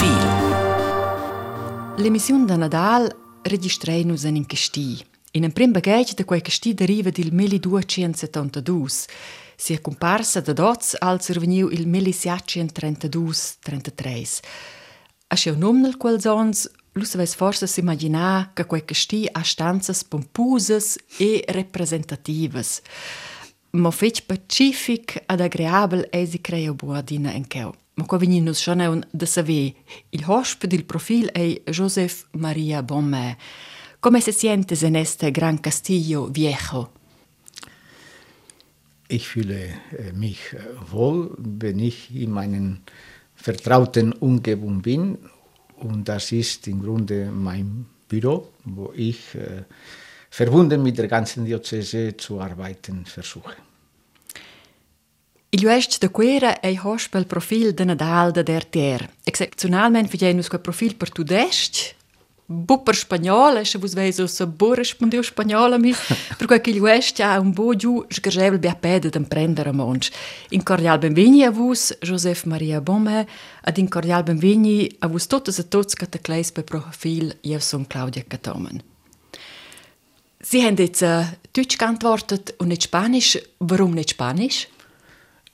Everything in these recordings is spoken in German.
Profil. L'emissione da Nadal registrei nus in Casti. In un prim bagage da quei Casti deriva del 1272. Si è comparsa da dots al surveniu il 1732-33. A seu nom nel quel zons, lu saves forse s'immaginar che quei Casti ha stanzas pompusas e representativas. Ma fetg pacific ad agreabel esi creo buadina en keu. Ma qua vegni nus schon un de saver. Il hosp profil è Joseph Maria Bonmé. Come se sientes en este gran castillo viejo? Ich fühle äh, mich äh, wohl, wenn ich in meiner vertrauten Umgebung bin. Und das ist im Grunde mein Büro, wo ich äh, verbunden mit der ganzen Diözese zu arbeiten versuche. Il uest da quera ei hosp el profil de Nadal de dertier. Excepcionalment figenus quel profil per tudest, bu per spagnol, e se vos veis so bo respondiu spagnol a mi, per quel che il uest ha un bo giù sgargebel bia pede d'en prendere a monch. In cordial benvini a vos, Joseph Maria Bomme, ad in cordial benvini a vos totes e tots kleis per profil, io son Claudia Catomen. Sie haben jetzt äh, Deutsch geantwortet und nicht Spanisch. Warum nicht Spanisch?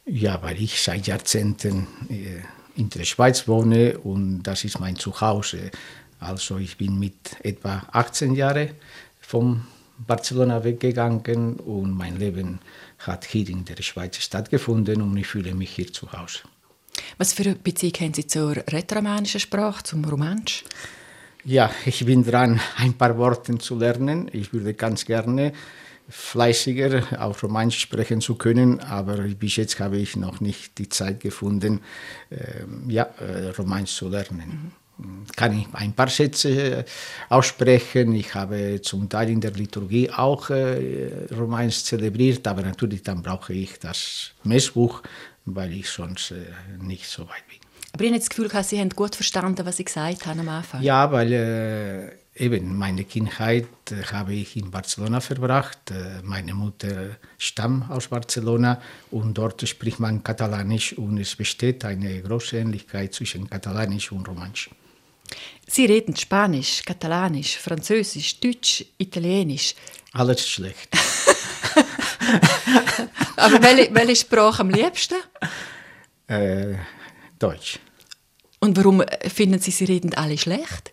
Ja, weil ich seit Jahrzehnten äh, in der Schweiz wohne und das ist mein Zuhause. Also ich bin mit etwa 18 Jahren von Barcelona weggegangen und mein Leben hat hier in der Schweiz stattgefunden und ich fühle mich hier zu Hause. Was für eine Beziehung haben Sie zur rätoromanischen Sprache, zum Romansch? Ja, ich bin dran, ein paar Worte zu lernen. Ich würde ganz gerne fleißiger auf Romanisch sprechen zu können, aber bis jetzt habe ich noch nicht die Zeit gefunden, äh, ja, äh, Romanisch zu lernen. Mhm. Kann ich ein paar Sätze aussprechen. Ich habe zum Teil in der Liturgie auch äh, Romanisch zelebriert, aber natürlich dann brauche ich das Messbuch, weil ich sonst äh, nicht so weit bin. Aber ich habe das Gefühl, Sie haben gut verstanden, was ich gesagt habe am Anfang. Ja, weil äh, eben meine Kindheit äh, habe ich in Barcelona verbracht. Äh, meine Mutter stammt aus Barcelona und dort spricht man Katalanisch und es besteht eine große Ähnlichkeit zwischen Katalanisch und Romanisch. Sie reden Spanisch, Katalanisch, Französisch, Deutsch, Italienisch. Alles schlecht. Aber welche, welche Sprache am liebsten? Äh, Deutsch. Und warum finden Sie, Sie reden alle schlecht?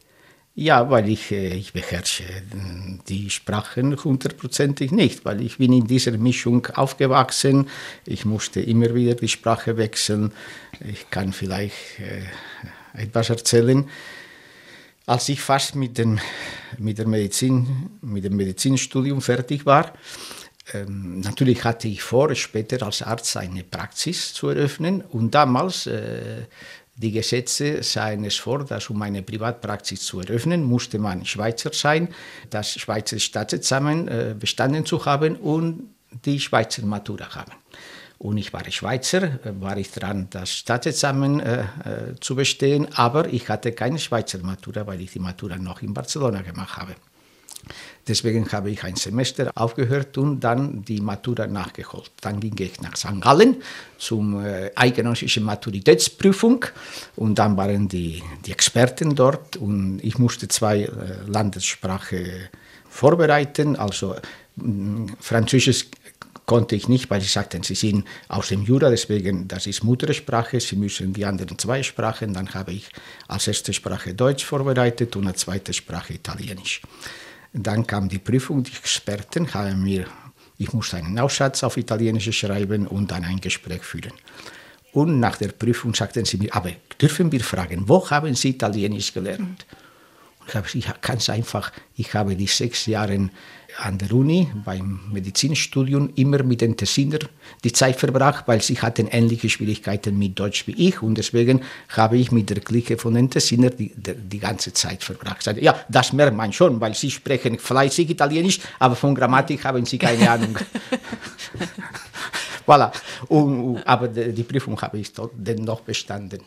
Ja, weil ich, äh, ich beherrsche die Sprachen hundertprozentig nicht, weil ich bin in dieser Mischung aufgewachsen. Ich musste immer wieder die Sprache wechseln. Ich kann vielleicht äh, etwas erzählen. Als ich fast mit dem, mit, der Medizin, mit dem Medizinstudium fertig war, ähm, natürlich hatte ich vor, später als Arzt eine Praxis zu eröffnen. Und damals äh, die Gesetze sahen es vor, dass um eine Privatpraxis zu eröffnen, musste man Schweizer sein, das Schweizer Staatsexamen äh, bestanden zu haben und die Schweizer Matura haben. Und ich war Schweizer, war ich dran, das Staatsexamen äh, äh, zu bestehen, aber ich hatte keine Schweizer Matura, weil ich die Matura noch in Barcelona gemacht habe. Deswegen habe ich ein Semester aufgehört und dann die Matura nachgeholt. Dann ging ich nach St. Gallen zum äh, eidgenössischen Maturitätsprüfung und dann waren die, die Experten dort und ich musste zwei äh, Landessprachen vorbereiten, also mh, Französisch konnte ich nicht, weil sie sagten, sie sind aus dem Jura, deswegen das ist Muttersprache, sie müssen die anderen zwei Sprachen. Dann habe ich als erste Sprache Deutsch vorbereitet und als zweite Sprache Italienisch. Dann kam die Prüfung, die Experten haben mir, ich musste einen Aussatz auf Italienisch schreiben und dann ein Gespräch führen. Und nach der Prüfung sagten sie mir, aber dürfen wir fragen, wo haben Sie Italienisch gelernt? Und ich habe gesagt, einfach, ich habe die sechs Jahre an der Uni beim Medizinstudium immer mit den Tessiner die Zeit verbracht, weil sie hatten ähnliche Schwierigkeiten mit Deutsch wie ich und deswegen habe ich mit der Clique von den Tessiner die, die, die ganze Zeit verbracht. Ja, das merkt man schon, weil sie sprechen fleißig Italienisch, aber von Grammatik haben sie keine Ahnung. voilà. Und, aber die Prüfung habe ich dennoch bestanden.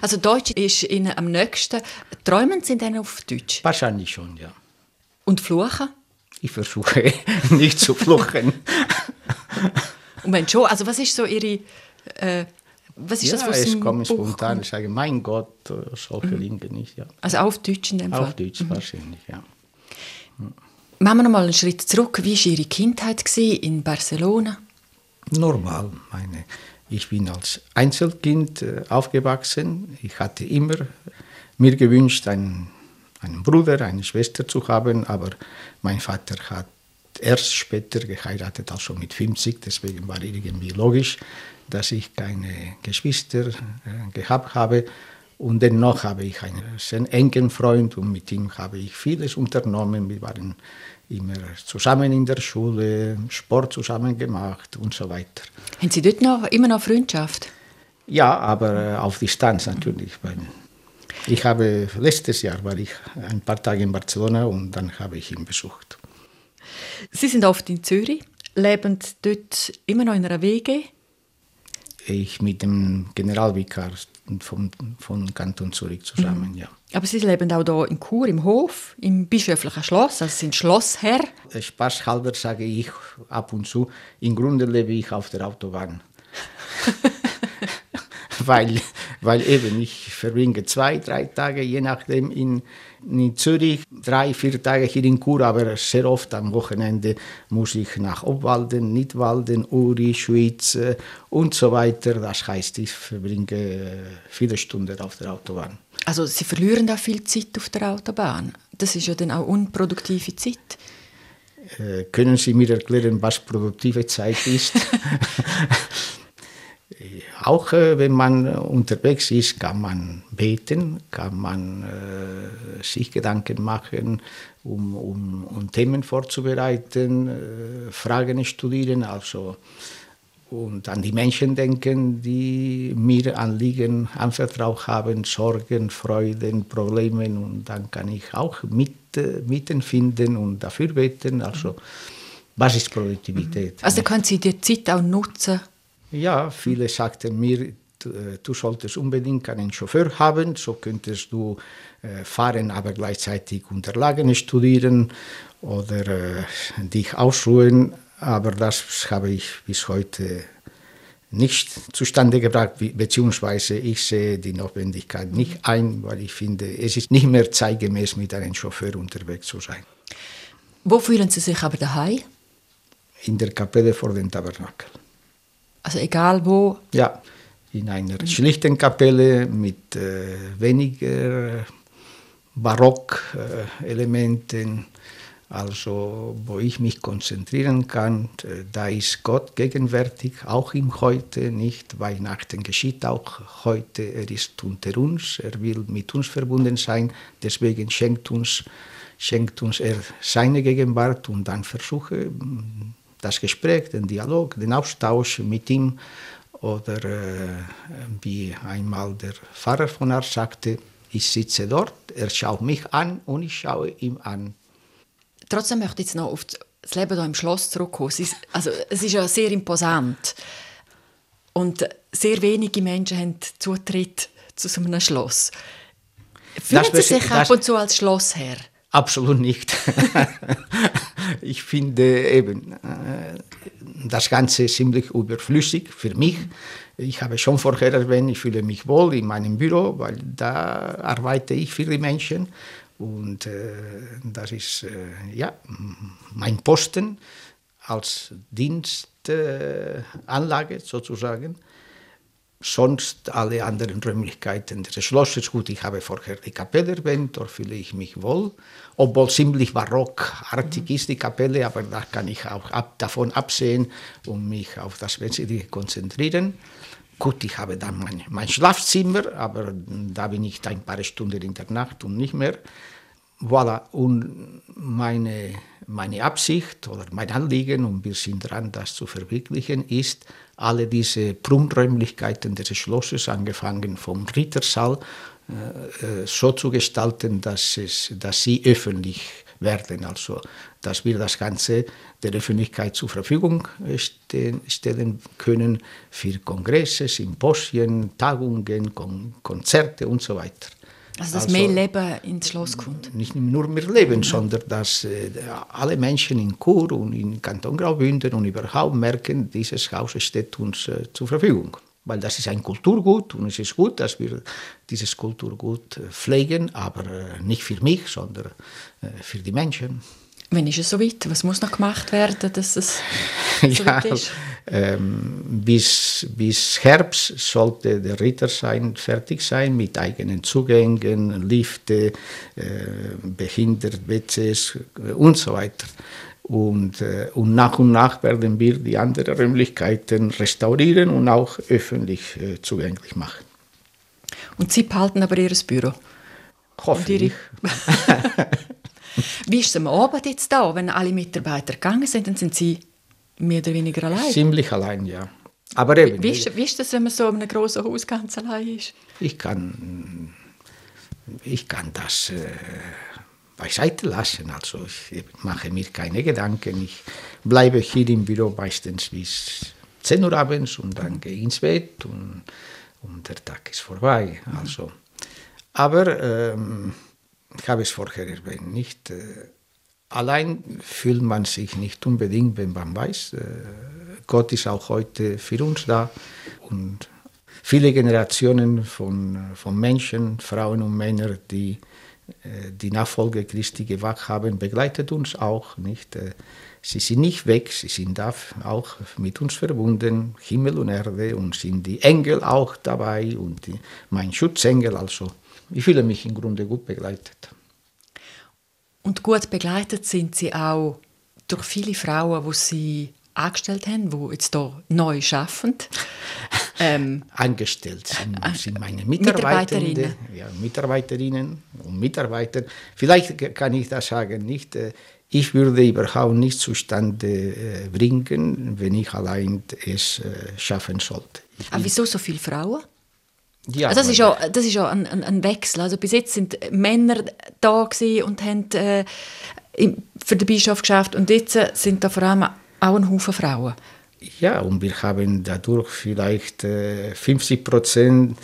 Also Deutsch ist Ihnen am nächsten. Träumen Sie denn auf Deutsch? Wahrscheinlich schon, ja. Und Fluchen? Ich versuche nicht zu fluchen. Und wenn schon, also was ist so Ihre äh, Was ist ja, das, was kommt Buch spontan. kommt? Ich sage, mein Gott, solche Mhm. Dinge nicht. Ja. Also auf Deutsch in dem Fall. Auf Deutsch wahrscheinlich, ja. Machen wir noch mal einen Schritt zurück. Wie war Ihre Kindheit in Barcelona? Normal. Meine, ich bin als Einzelkind äh, aufgewachsen. Ich hatte immer mir gewünscht, einen, einen Bruder, eine Schwester zu haben, aber mein Vater hat erst später geheiratet, also mit 50. Deswegen war irgendwie logisch, dass ich keine Geschwister äh, gehabt habe. Und dennoch habe ich einen sehr engen Freund und mit ihm habe ich vieles unternommen. Wir waren immer zusammen in der Schule, Sport zusammen gemacht und so weiter. Haben Sie dort noch, immer noch Freundschaft? Ja, aber äh, auf Distanz natürlich. Weil ich habe letztes Jahr war ich ein paar Tage in Barcelona und dann habe ich ihn besucht. Sie sind oft in Zürich, leben dort immer noch in einer WG. Ich mit dem Generalvikar von, von Kanton Zürich zusammen, ja. Aber Sie leben auch hier in Chur, im Hof, im bischöflichen Schloss, also sind Schlossherr. Spaßhalber sage ich ab und zu, im Grunde lebe ich auf der Autobahn. weil, weil eben ich verbringe zwei, drei Tage, je nachdem, in, in Zürich, drei, vier Tage hier in Chur, aber sehr oft am Wochenende muss ich nach Obwalden, Nidwalden, Uri, Schwyz äh, und so weiter. Das heißt, ich verbringe äh, viele Stunden auf der Autobahn. Also Sie verlieren da viel Zeit auf der Autobahn. Das ist ja dann auch unproduktive Zeit. Äh, können Sie mir erklären, was produktive Zeit ist? Auch äh, wenn man unterwegs ist, kann man beten, kann man äh, sich Gedanken machen, um, um, um Themen vorzubereiten, äh, Fragen studieren, also und an die Menschen denken, die mir Anliegen anvertraut haben, Sorgen, Freuden, Probleme und dann kann ich auch mit, äh, und dafür beten. Also was ist Produktivität? Also können Sie die Zeit auch nutzen. Ja, viele sagten mir, du, äh, du solltest unbedingt einen Chauffeur haben, so könntest du äh, fahren, aber gleichzeitig Unterlagen studieren oder äh, dich ausruhen. Aber das habe ich bis heute nicht zustande gebracht, be- beziehungsweise ich sehe die Notwendigkeit nicht ein, weil ich finde, es ist nicht mehr zeitgemäß, mit einem Chauffeur unterwegs zu sein. Wo fühlen Sie sich aber daheim? In der Kapelle vor dem Tabernakel. Also egal wo. Ja, in einer schlichten Kapelle mit äh, weniger Barockelementen, also wo ich mich konzentrieren kann. Äh, Da ist Gott gegenwärtig, auch im Heute, nicht? Weihnachten geschieht auch heute, er ist unter uns, er will mit uns verbunden sein, deswegen schenkt uns, schenkt uns er seine Gegenwart und dann versuche das Gespräch, den Dialog, den Austausch mit ihm oder äh, wie einmal der Pfarrer von Ars sagte, ich sitze dort, er schaut mich an und ich schaue ihm an. Trotzdem möchte ich jetzt noch auf das Leben hier im Schloss zurückkommen. Es ist, also, es ist ja sehr imposant. Und sehr wenige Menschen haben Zutritt zu so einem Schloss. Fühlen Sie sich ab und zu als Schlossherr? Absolut nicht. ich finde eben äh, das Ganze ziemlich überflüssig für mich. Ich habe schon vorher erwähnt, ich fühle mich wohl in meinem Büro, weil da arbeite ich für die Menschen. Und äh, das ist äh, ja, mein Posten als Dienstanlage sozusagen. Sonst alle anderen Räumlichkeiten des Schlosses, gut, ich habe vorher die Kapelle erwähnt, dort fühle ich mich wohl, obwohl ziemlich barockartig ist die Kapelle, aber da kann ich auch ab, davon absehen und mich auf das Wesentliche konzentrieren. Gut, ich habe dann mein, mein Schlafzimmer, aber da bin ich ein paar Stunden in der Nacht und nicht mehr. Voilà, und meine, meine Absicht oder mein Anliegen, und wir sind dran, das zu verwirklichen, ist, alle diese Prunkräumlichkeiten des Schlosses, angefangen vom Rittersaal, äh, äh, so zu gestalten, dass, es, dass sie öffentlich werden, also dass wir das Ganze der Öffentlichkeit zur Verfügung stellen können für Kongresse, Symposien, Tagungen, Kon Konzerte und so weiter. Also, dass Also- mehr Leben ins Schloss kommt. nicht nur mehr leben, sondern dass äh, alle Menschen in Chur und in Kanton Graubünden und überhaupt merken, dieses Haus steht uns äh, zur Verfügung. weil das ist ein Kulturgut und es ist gut, dass wir dieses Kulturgut pflegen, aber nicht für mich, sondern für die Menschen. Wann ist es soweit? Was muss noch gemacht werden, dass es so ja, ist? Ähm, bis, bis Herbst sollte der Ritterschein fertig sein mit eigenen Zugängen, Lifte, äh, behindert WCs und so weiter. Und, äh, und nach und nach werden wir die anderen Räumlichkeiten restaurieren und auch öffentlich äh, zugänglich machen. Und Sie behalten aber Ihr Büro? Hoffentlich. Wie ist es am Abend jetzt da, wenn alle Mitarbeiter gegangen sind, dann sind Sie mehr oder weniger allein? Ziemlich allein, ja. Aber eben, wie, ist, wie ist das, wenn man so in einem großen Haus ganz allein ist? Ich kann, ich kann das äh, beiseite lassen. Also ich mache mir keine Gedanken. Ich bleibe hier im Büro meistens bis 10 Uhr abends und dann gehe ich ins Bett und, und der Tag ist vorbei. Also, aber ähm, ich habe es vorher erwähnt, nicht äh, allein fühlt man sich nicht unbedingt, wenn man weiß, äh, Gott ist auch heute für uns da und viele Generationen von, von Menschen, Frauen und Männern, die äh, die Nachfolge Christi gewagt haben, begleitet uns auch nicht. Äh, sie sind nicht weg, sie sind da auch mit uns verbunden, Himmel und Erde und sind die Engel auch dabei und die, mein Schutzengel also ich fühle mich im Grunde gut begleitet. Und gut begleitet sind Sie auch durch viele Frauen, die Sie angestellt haben, die jetzt hier neu arbeiten. Ähm, Angestellt sind, äh, sind meine Mitarbeiterinnen, ja, Mitarbeiterinnen und Mitarbeiter. Vielleicht kann ich das sagen, nicht. Äh, ich würde überhaupt nicht zustande äh, bringen, wenn ich allein es schaffen sollte. Aber wieso so viele Frauen? Ja, also das, ist ja, das ist ja ein, ein, ein, Wechsel. Also bis jetzt sind Männer da und haben äh, für den Bischof geschafft und jetzt sind da vor allem auch ein Haufen Frauen. Ja, und wir haben dadurch vielleicht äh, 50 Prozent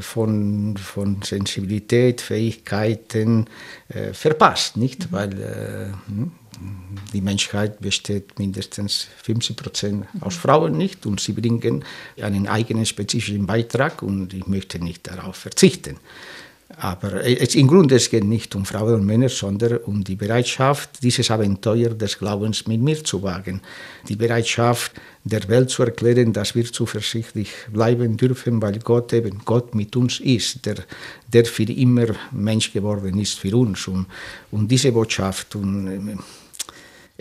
von, von Sensibilität, Fähigkeiten äh, verpasst, nicht? Mhm. Weil äh, hm, die Menschheit besteht mindestens 50 Prozent aus Frauen nicht und sie bringen einen eigenen spezifischen Beitrag und ich möchte nicht darauf verzichten. Aber es, im Grunde es geht nicht um Frauen und Männer, sondern um die Bereitschaft, dieses Abenteuer des Glaubens mit mir zu wagen. Die Bereitschaft, der Welt zu erklären, dass wir zuversichtlich bleiben dürfen, weil Gott eben Gott mit uns ist, der, der für immer Mensch geworden ist für uns. Und, und diese Botschaft und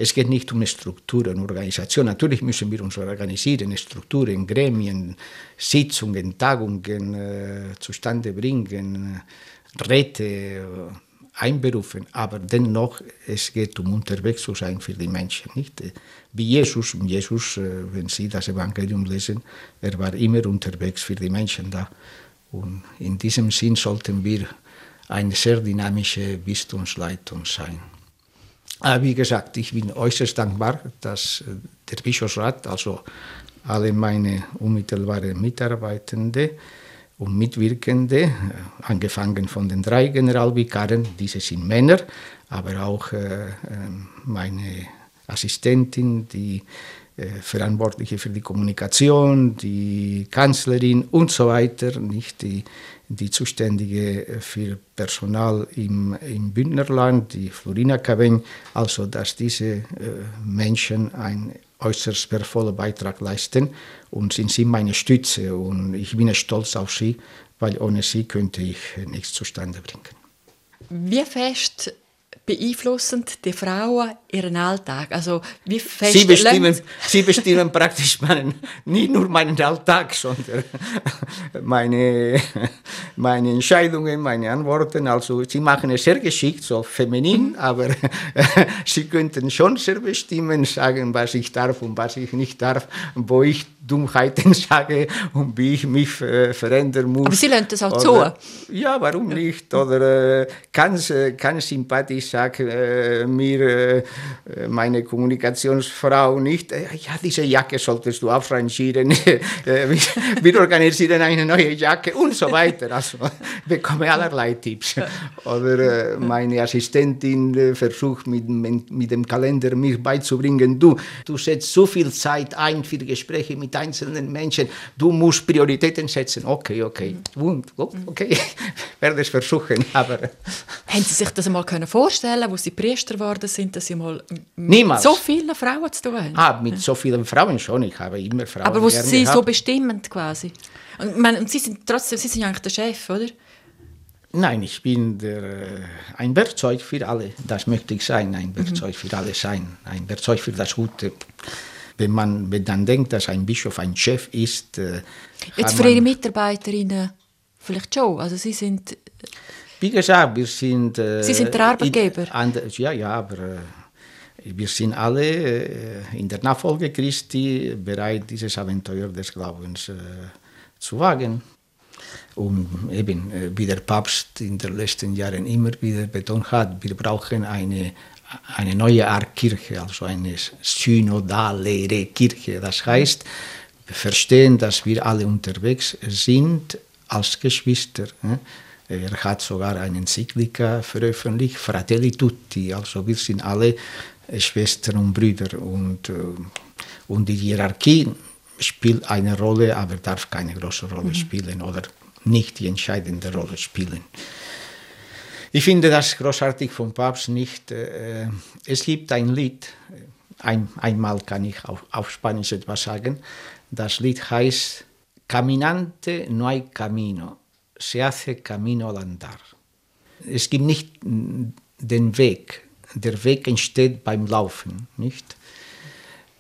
es geht nicht um Strukturen, Organisation. Natürlich müssen wir uns organisieren, Strukturen, Gremien, Sitzungen, Tagungen äh, zustande bringen, Räte äh, einberufen. Aber dennoch, es geht um unterwegs zu sein für die Menschen. Nicht? Wie Jesus, Jesus, äh, wenn Sie das Evangelium lesen, er war immer unterwegs für die Menschen da. Und in diesem Sinn sollten wir eine sehr dynamische Bistumsleitung sein. Aber wie gesagt, ich bin äußerst dankbar, dass äh, der Bischofsrat, also alle meine unmittelbaren Mitarbeitende und Mitwirkende, äh, angefangen von den drei Generalvikaren, diese sind Männer, aber auch äh, ähm, meine Assistentin, die Verantwortliche für die Kommunikation, die Kanzlerin und so weiter, nicht die die Zuständige für Personal im, im Bündnerland, die Florina Caveng, also dass diese äh, Menschen einen äußerst wertvollen Beitrag leisten und sind sie meine Stütze und ich bin stolz auf sie, weil ohne sie könnte ich nichts zustande bringen. Wie fest beeinflussen die Frauen ihren Alltag? Also wie sie, bestimmen, sie bestimmen praktisch meinen, nicht nur meinen Alltag, sondern meine, meine Entscheidungen, meine Antworten. Also sie machen es sehr geschickt, so feminin, mhm. aber sie könnten schon sehr bestimmen, sagen, was ich darf und was ich nicht darf, wo ich Dummheiten sage und wie ich mich äh, verändern muss. Aber Sie lernen das auch Oder, zu? Ja, warum nicht? Oder äh, ganz, äh, ganz sympathisch sagt äh, mir, äh, meine Kommunikationsfrau nicht, äh, ja, diese Jacke solltest du aufrangieren, wir organisieren eine neue Jacke und so weiter. Also bekomme allerlei Tipps. Oder meine Assistentin versucht mit, mit dem Kalender mir beizubringen, du, du setzt so viel Zeit ein für Gespräche mit einzelnen Menschen, du musst Prioritäten setzen. Okay, okay, okay, werde es versuchen, aber... Haben Sie sich das einmal vorstellen wo Sie Priester geworden sind, dass Sie mal mit so vielen Frauen zu tun haben? Ah, mit so vielen Frauen schon, ich habe immer Frauen Aber wo Sie gehabt. so bestimmend quasi? Und, meine, und Sie sind trotzdem, Sie sind eigentlich der Chef, oder? Nein, ich bin der, äh, ein Werkzeug für alle. Das möchte ich sein, ein Werkzeug mhm. für alle sein, ein Werkzeug für das Gute. Wenn man wenn dann denkt, dass ein Bischof ein Chef ist. Äh, Jetzt für Ihre Mitarbeiterinnen vielleicht schon. Also Sie sind. Wie gesagt, wir sind. Äh, Sie sind der Arbeitgeber. In, ja, ja, aber äh, wir sind alle äh, in der Nachfolge Christi bereit, dieses Abenteuer des Glaubens zu wagen. Und eben, äh, wie der Papst in den letzten Jahren immer wieder betont hat, wir brauchen eine, eine neue Art Kirche, also eine synodale Kirche. Das heißt, wir verstehen, dass wir alle unterwegs sind als Geschwister. Ne? Er hat sogar eine Enzyklika veröffentlicht, Fratelli Tutti, also wir sind alle Schwestern und Brüder. Und, äh, und die Hierarchie spielt eine Rolle, aber darf keine große Rolle mhm. spielen oder nicht die entscheidende Rolle spielen. Ich finde das großartig vom Papst nicht. Äh, es gibt ein Lied, ein, einmal kann ich auf, auf Spanisch etwas sagen. Das Lied heißt Caminante no hay camino, se hace camino al andar. Es gibt nicht den Weg, der Weg entsteht beim Laufen, nicht?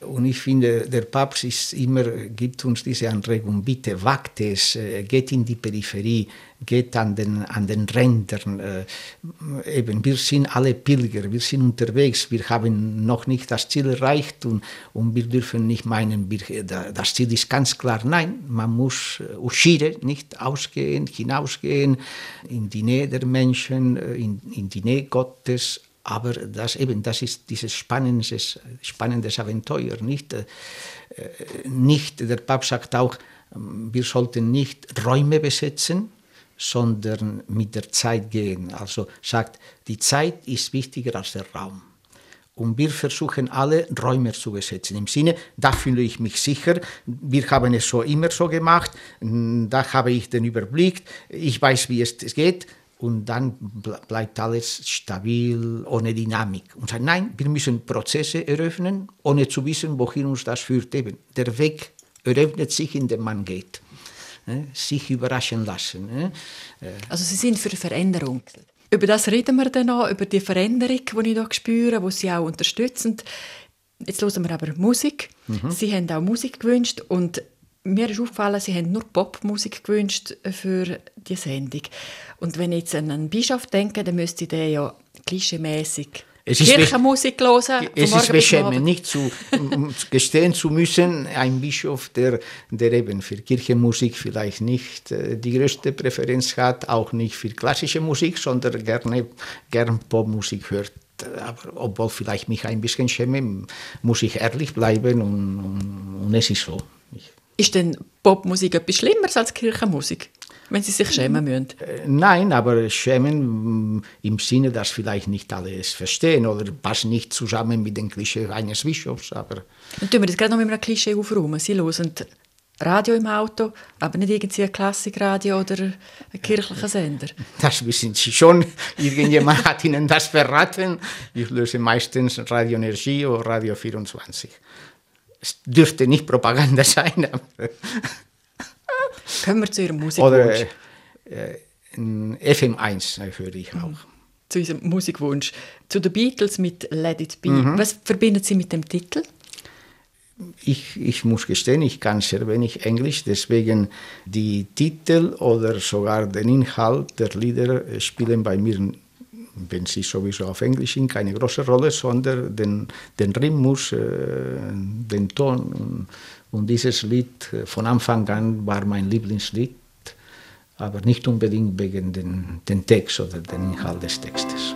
Und ich finde, der Papst ist immer, gibt uns diese Anregung, bitte wagt es, äh, geht in die Peripherie, geht an den, an den Rändern. Äh, eben, wir sind alle Pilger, wir sind unterwegs, wir haben noch nicht das Ziel erreicht und, und wir dürfen nicht meinen, wir, das Ziel ist ganz klar. Nein, man muss äh, uscire, nicht ausgehen, hinausgehen, in die Nähe der Menschen, in, in die Nähe Gottes, aber das eben, das ist dieses spannendes, spannendes Abenteuer. Nicht, äh, nicht, der Papst sagt auch, wir sollten nicht Räume besetzen, sondern mit der Zeit gehen. Also sagt, die Zeit ist wichtiger als der Raum. Und wir versuchen alle Räume zu besetzen. Im Sinne, da fühle ich mich sicher. Wir haben es so immer so gemacht. Da habe ich den Überblick. Ich weiß, wie es geht und dann bleibt alles stabil, ohne Dynamik. Und sagt, nein, wir müssen Prozesse eröffnen, ohne zu wissen, wohin uns das führt. Eben, der Weg eröffnet sich, indem man geht. Sich überraschen lassen. Äh. Also Sie sind für Veränderung. Über das reden wir dann noch, über die Veränderung, die ich hier spüre, die Sie auch unterstützen. Jetzt hören wir aber Musik. Mhm. Sie haben auch Musik gewünscht und mir ist aufgefallen, Sie haben nur Popmusik gewünscht für die Sendung. Und wenn ich jetzt an einen Bischof denke, dann müsste der ja klischeemäßig Kirchenmusik hören. Es ist beschämend, nicht zu gestehen zu müssen, ein Bischof, der, der eben für Kirchenmusik vielleicht nicht äh, die größte Präferenz hat, auch nicht für klassische Musik, sondern gerne gern Popmusik hört. Aber obwohl vielleicht mich ein bisschen schäme, muss ich ehrlich bleiben und, und, und es ist so. Ist denn Popmusik etwas Schlimmeres als Kirchenmusik? wenn sie sich schämen müssen? Äh, nein, aber schämen mm, im Sinne, dass vielleicht nicht alle es verstehen oder passt nicht zusammen mit dem Klischee eines Bischofs. Aber Dann tun wir das gerade noch mit einem Klischee aufräumen. Sie hören Radio im Auto, aber nicht irgendwie ein Klassikradio oder ein kirchlicher Sender. Das wissen Sie schon. Irgendjemand hat Ihnen das verraten. Ich löse meistens Radio Energie oder Radio 24. Es dürfte nicht Propaganda sein. Kommen wir zu Ihrem Musikwunsch. Oder äh, FM1 höre ich auch. Mhm. Zu Ihrem Musikwunsch. Zu den Beatles mit Let It Be. Mhm. Was verbinden Sie mit dem Titel? Ich, ich, muss gestehen, ich kann sehr wenig Englisch, deswegen die Titel oder sogar den Inhalt der Lieder spielen bei mir, wenn sie sowieso auf Englisch sind, keine große Rolle, sondern den, den Rhythmus, äh, den Ton. Und dieses Lied äh, von Anfang an war mein Lieblingslied, aber nicht unbedingt wegen den Text oder den Inhalt des Textes.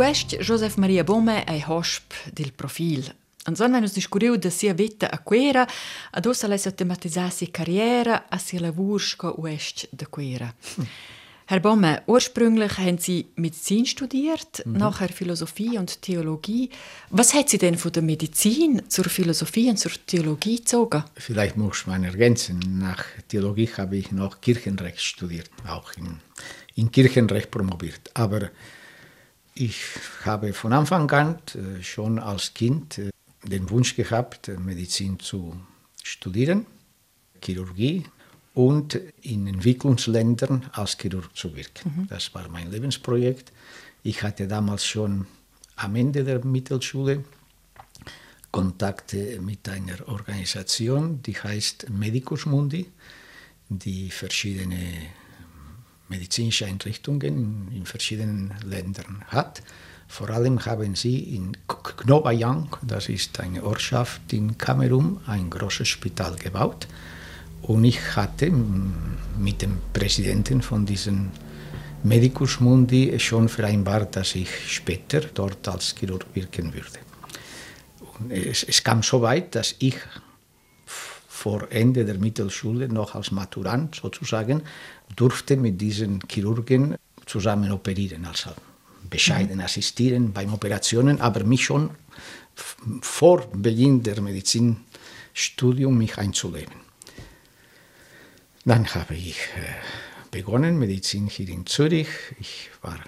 Il West Joseph Maria Bome è hosp del profil. Anson wenn us discuriu de sia vita a quera, ad ossa lei sa tematizzar sia carriera a sia lavur sco West de quera. Herr Bomme, ursprünglich haben Sie Medizin studiert, nachher Philosophie und Theologie. Was hat Sie denn von der Medizin zur Philosophie und zur Theologie gezogen? Vielleicht muss man ergänzen, nach Theologie habe ich noch Kirchenrecht studiert, auch in, in Kirchenrecht promoviert. Aber ich habe von Anfang an äh, schon als Kind äh, den Wunsch gehabt, äh, Medizin zu studieren, Chirurgie und in Entwicklungsländern als Chirurg zu wirken. Das war mein Lebensprojekt. Ich hatte damals schon am Ende der Mittelschule Kontakte mit einer Organisation, die heißt Medicus Mundi, die verschiedene medizinische Einrichtungen in, verschiedenen Ländern hat. Vor allem haben sie in Knobayang, das ist eine Ortschaft in Kamerun, ein großes Spital gebaut. Und ich hatte mit dem Präsidenten von diesem Medicus Mundi schon vereinbart, dass ich später dort als Chirurg wirken würde. Und es, es kam so weit, dass ich vor Ende der Mittelschule noch als Maturant sozusagen durfte mit diesen Chirurgen zusammen operieren, also bescheiden mhm. assistieren beim Operationen, aber mich schon vor Beginn der Medizinstudium mich einzuleben. Dann habe ich äh, begonnen, Medizin hier in Zürich. Ich war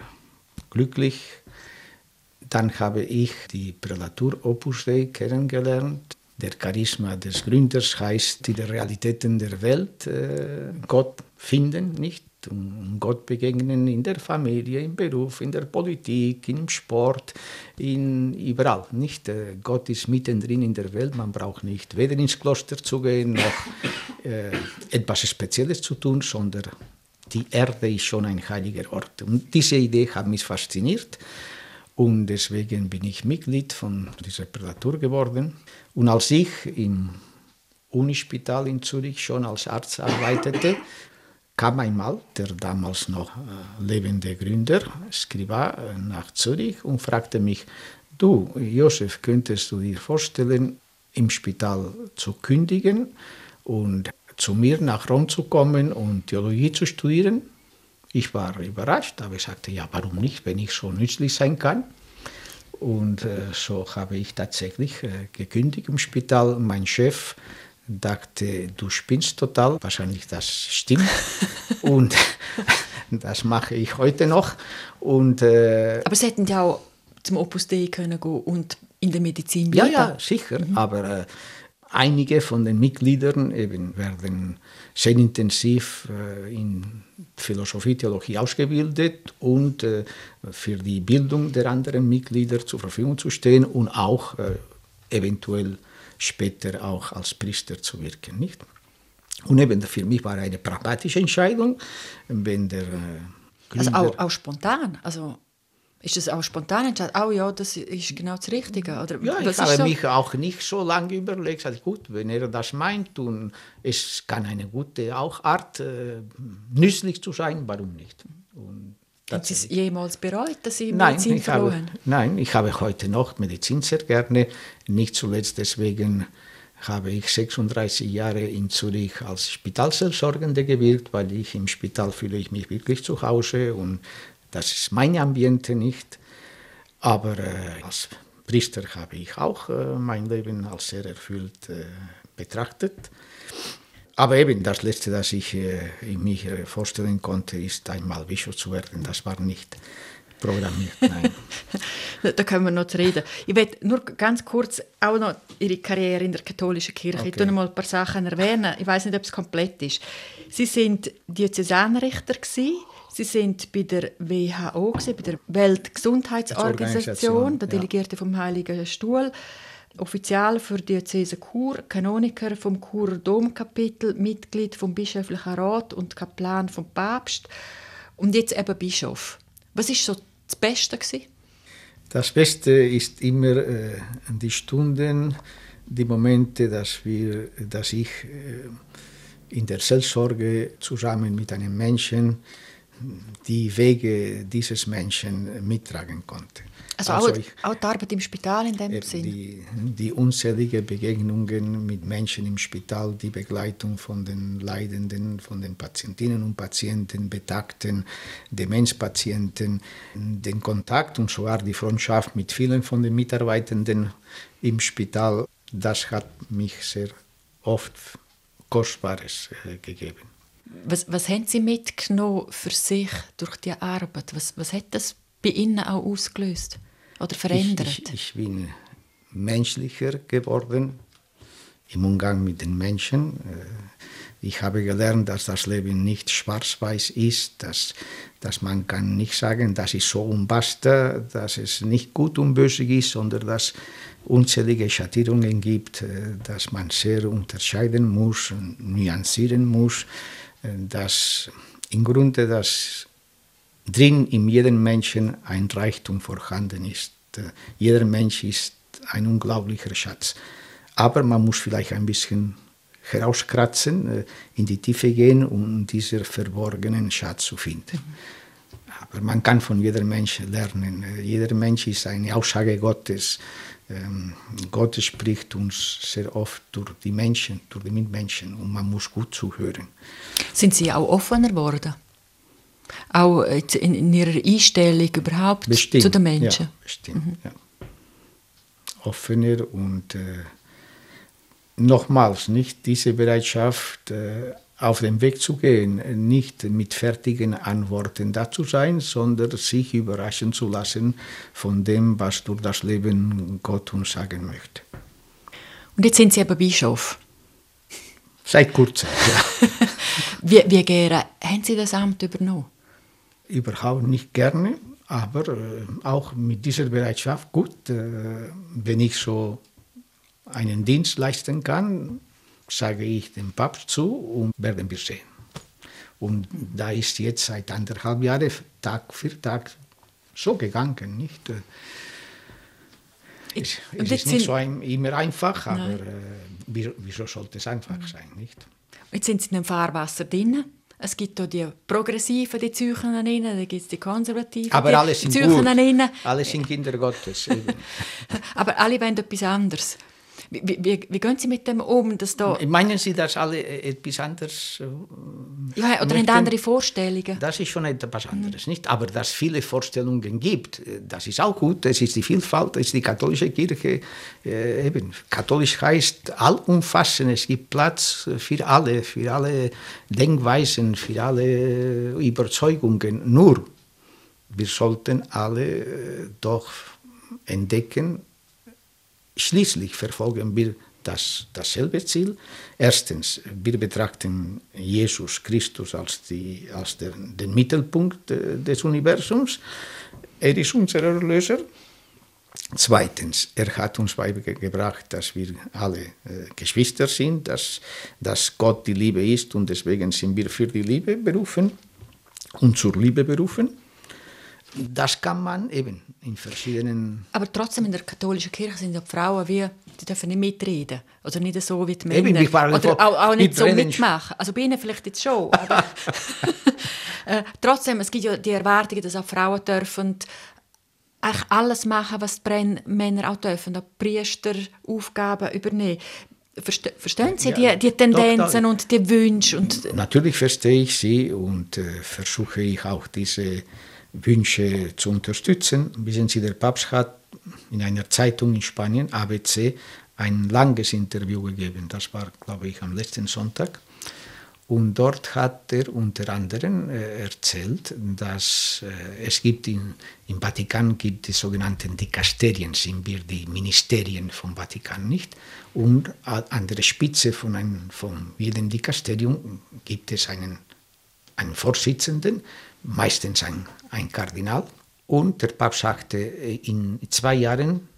glücklich. Dann habe ich die Prälatur Opus Dei kennengelernt. Der Charisma des Gründers heißt, die Realitäten der Welt äh, Gott finden, nicht? um Gott begegnen in der Familie, im Beruf, in der Politik, im Sport, in, überall. Nicht? Äh, Gott ist mittendrin in der Welt, man braucht nicht weder ins Kloster zu gehen noch äh, etwas Spezielles zu tun, sondern die Erde ist schon ein heiliger Ort. Und diese Idee hat mich fasziniert und deswegen bin ich Mitglied von dieser Prälatur geworden. Und als ich im Unispital in Zürich schon als Arzt arbeitete, kam einmal der damals noch äh, lebende Gründer, Skriba, äh, nach Zürich und fragte mich, du, Josef, könntest du dir vorstellen, im Spital zu kündigen und zu mir nach Rom zu kommen und Theologie zu studieren? Ich war überrascht, aber ich sagte, ja, warum nicht, wenn ich so nützlich sein kann? Und äh, so habe ich tatsächlich äh, gekündigt im Spital. Mein Chef dachte, du spinnst total. Wahrscheinlich das stimmt. und das mache ich heute noch. Und, äh, Aber Sie hätten ja auch zum Opus Dei können gehen und in der Medizin bleiben. Ja, ja, sicher. Mhm. Aber äh, einige von den Mitgliedern eben werden sehr intensiv äh, in Philosophie, Theologie ausgebildet und äh, für die Bildung der anderen Mitglieder zur Verfügung zu stehen und auch äh, eventuell später auch als Priester zu wirken. Nicht? Und eben für mich war eine pragmatische Entscheidung, wenn der äh, Also auch, auch, spontan, also ist das auch spontan entscheidend? Oh ja, das ist genau das Richtige? Oder ja, ich habe so? mich auch nicht so lange überlegt. Also gut, wenn er das meint und es kann eine gute auch Art, äh, nützlich zu sein, warum nicht? Und haben Sie es jemals bereut, dass Sie Medizin nein, verloren habe, Nein, ich habe heute noch Medizin sehr gerne. Nicht zuletzt deswegen habe ich 36 Jahre in Zürich als Spitalseelsorgende gewirkt, weil ich im Spital fühle ich mich wirklich zu Hause und das ist mein Ambiente nicht. Aber äh, als Priester habe ich auch äh, mein Leben als sehr erfüllt äh, betrachtet. Aber eben das Letzte, das ich äh, mich äh, vorstellen konnte, ist einmal Bischof zu werden. Das war nicht programmiert, nein. da können wir noch reden. Ich will nur ganz kurz auch noch Ihre Karriere in der katholischen Kirche. Okay. Ich noch mal ein paar Sachen erwähnen. Ich weiß nicht, ob es komplett ist. Sie sind Diözesanrichter Sie sind bei der WHO, bei der Weltgesundheitsorganisation, der Delegierte vom Heiligen Stuhl. Offizial für die Diözese Chur, Kanoniker vom Churer Domkapitel, Mitglied vom Bischöflichen Rat und Kaplan vom Papst und jetzt eben Bischof. Was ist so das Beste gewesen? Das Beste ist immer äh, die Stunden, die Momente, dass wir, dass ich äh, in der Selbstsorge zusammen mit einem Menschen die Wege dieses Menschen mittragen konnte. Also, also auch, ich, auch, die Arbeit im Spital in dem Sinne? Die, die unzähligen Begegnungen mit Menschen im Spital, die Begleitung von den Leidenden, von den Patientinnen und Patienten, Betagten, Demenzpatienten, den Kontakt und sogar die Freundschaft mit vielen von den Mitarbeitenden im Spital, das hat mich sehr oft Kostbares äh, gegeben. Was, was haben Sie mitgenommen für sich durch die Arbeit? Was, was hat das bei Ihnen auch ausgelöst oder verändert? Ich, ich, ich bin menschlicher geworden im Umgang mit den Menschen. Äh, ich habe gelernt, dass das Leben nicht schwarz-weiß ist, dass, dass man kann nicht sagen, das ist so und basta, dass es nicht gut und böse ist, sondern dass unzählige Schattierungen gibt, äh, dass man sehr unterscheiden muss, nuancieren muss, äh, dass im Grunde das drin in jedem Menschen ein Reichtum vorhanden ist. Äh, jeder Mensch ist ein unglaublicher Schatz. Aber man muss vielleicht ein bisschen herauskratzen, äh, in die Tiefe gehen, um diesen verborgenen Schatz zu finden. aber man kann von jedem Menschen lernen. Jeder Mensch ist eine Aussage Gottes. Ähm, Gott spricht uns sehr oft durch die Menschen, durch die Mitmenschen und man muss gut zuhören. Sind Sie auch offener geworden? Auch in, in Ihrer Einstellung überhaupt bestimmt, zu den Menschen? Ja, bestimmt, mhm. ja. Offener und äh, nochmals, nicht diese Bereitschaft, äh, auf den Weg zu gehen, nicht mit fertigen Antworten da zu sein, sondern sich überraschen zu lassen von dem, was durch das Leben Gott uns sagen möchte. Und jetzt sind Sie aber Bischof. Seit kurzem, ja. wie, wie gerne haben Sie das Amt übernommen? Überhaupt nicht gerne, aber äh, auch mit dieser Bereitschaft gut, äh, wenn ich so einen Dienst leisten kann, sage ich dem Papst zu und werden wir sehen. Und da ist jetzt seit anderthalb Jahren Tag für Tag so gegangen, nicht? Es, es ist nicht so ein, immer einfach, aber äh, wieso sollte es einfach sein, nicht? Jetzt sind Sie in einem Fahrwasser drin. Es gibt hier die Progressiven, die ihnen, dann gibt es die Konservativen, aber die alle sind Züchen gut. an ihnen. Alle sind Kinder Gottes. aber alle wollen etwas anderes. Wie, wie, wie, gehen Sie mit dem um? Dass da Meinen Sie, dass alle etwas anderes äh, Ja, oder möchten? andere Vorstellungen? Das ist schon etwas anderes, mhm. nicht? Aber dass es viele Vorstellungen gibt, das ist auch gut. Es ist die Vielfalt, es ist die katholische Kirche. Äh, eben, katholisch heißt allumfassend. Es gibt Platz für alle, für alle Denkweisen, für alle Überzeugungen. Nur, wir sollten alle äh, doch entdecken, Schließlich verfolgen wir das, dasselbe Ziel. Erstens, wir betrachten Jesus Christus als, die, als der, den Mittelpunkt des Universums. Er ist unser Erlöser. Zweitens, er hat uns beigebracht, dass wir alle äh, Geschwister sind, dass, dass Gott die Liebe ist und deswegen sind wir für die Liebe berufen und zur Liebe berufen. Das kann man eben in verschiedenen... Aber trotzdem in der katholischen Kirche sind ja die Frauen wie, die dürfen nicht mitreden. Oder nicht so wie die Männer. Eben, Oder auch, auch nicht so mitmachen. Also bei ihnen vielleicht jetzt schon. Aber äh, trotzdem, es gibt ja die Erwartung, dass auch Frauen dürfen eigentlich alles machen, was die Männer auch dürfen. Auch Priester Aufgaben übernehmen. Verste verstehen Sie ja, die, die Tendenzen doch, doch. und die Wünsche? Und Natürlich verstehe ich sie und äh, versuche ich auch diese Wünsche zu unterstützen. Wissen Sie, der Papst hat in einer Zeitung in Spanien, ABC, ein langes Interview gegeben. Das war, glaube ich, am letzten Sonntag. Und dort hat er unter anderem äh, erzählt, dass äh, es gibt in, im Vatikan gibt die sogenannten Dikasterien, sind wir die Ministerien vom Vatikan nicht. Und an der Spitze von, einem, von jedem Dikasterium gibt es einen, einen Vorsitzenden, meistens ein, ein Kardinal. Und der Papst sagte, in zwei Jahren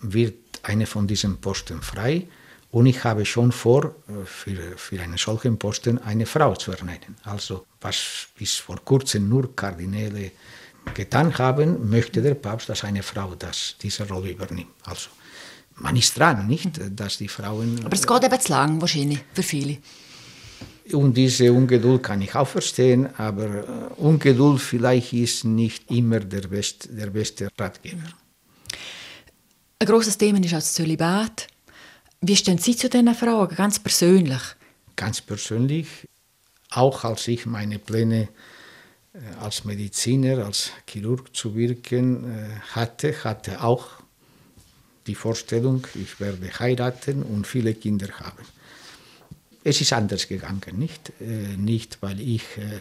wird eine von diesen Posten frei und ich habe schon vor, für, für einen solchen Posten eine Frau zu ernennen. Also was bis vor kurzem nur Kardinäle getan haben, möchte der Papst, dass eine Frau das, diese Rolle übernimmt. Also man ist dran, nicht, dass die Frauen... Aber es geht eben zu lang wahrscheinlich für viele. Und diese Ungeduld kann ich auch verstehen, aber äh, Ungeduld vielleicht ist nicht immer der, best, der beste Ratgeber. Ein großes Thema ist auch das Zölibat. Wie stehen Sie zu diesen Fragen, ganz persönlich? Ganz persönlich, auch als ich meine Pläne äh, als Mediziner, als Chirurg zu wirken äh, hatte, hatte auch die Vorstellung, ich werde heiraten und viele Kinder haben es ist anders gegangen, nicht? Äh, nicht, weil ich äh,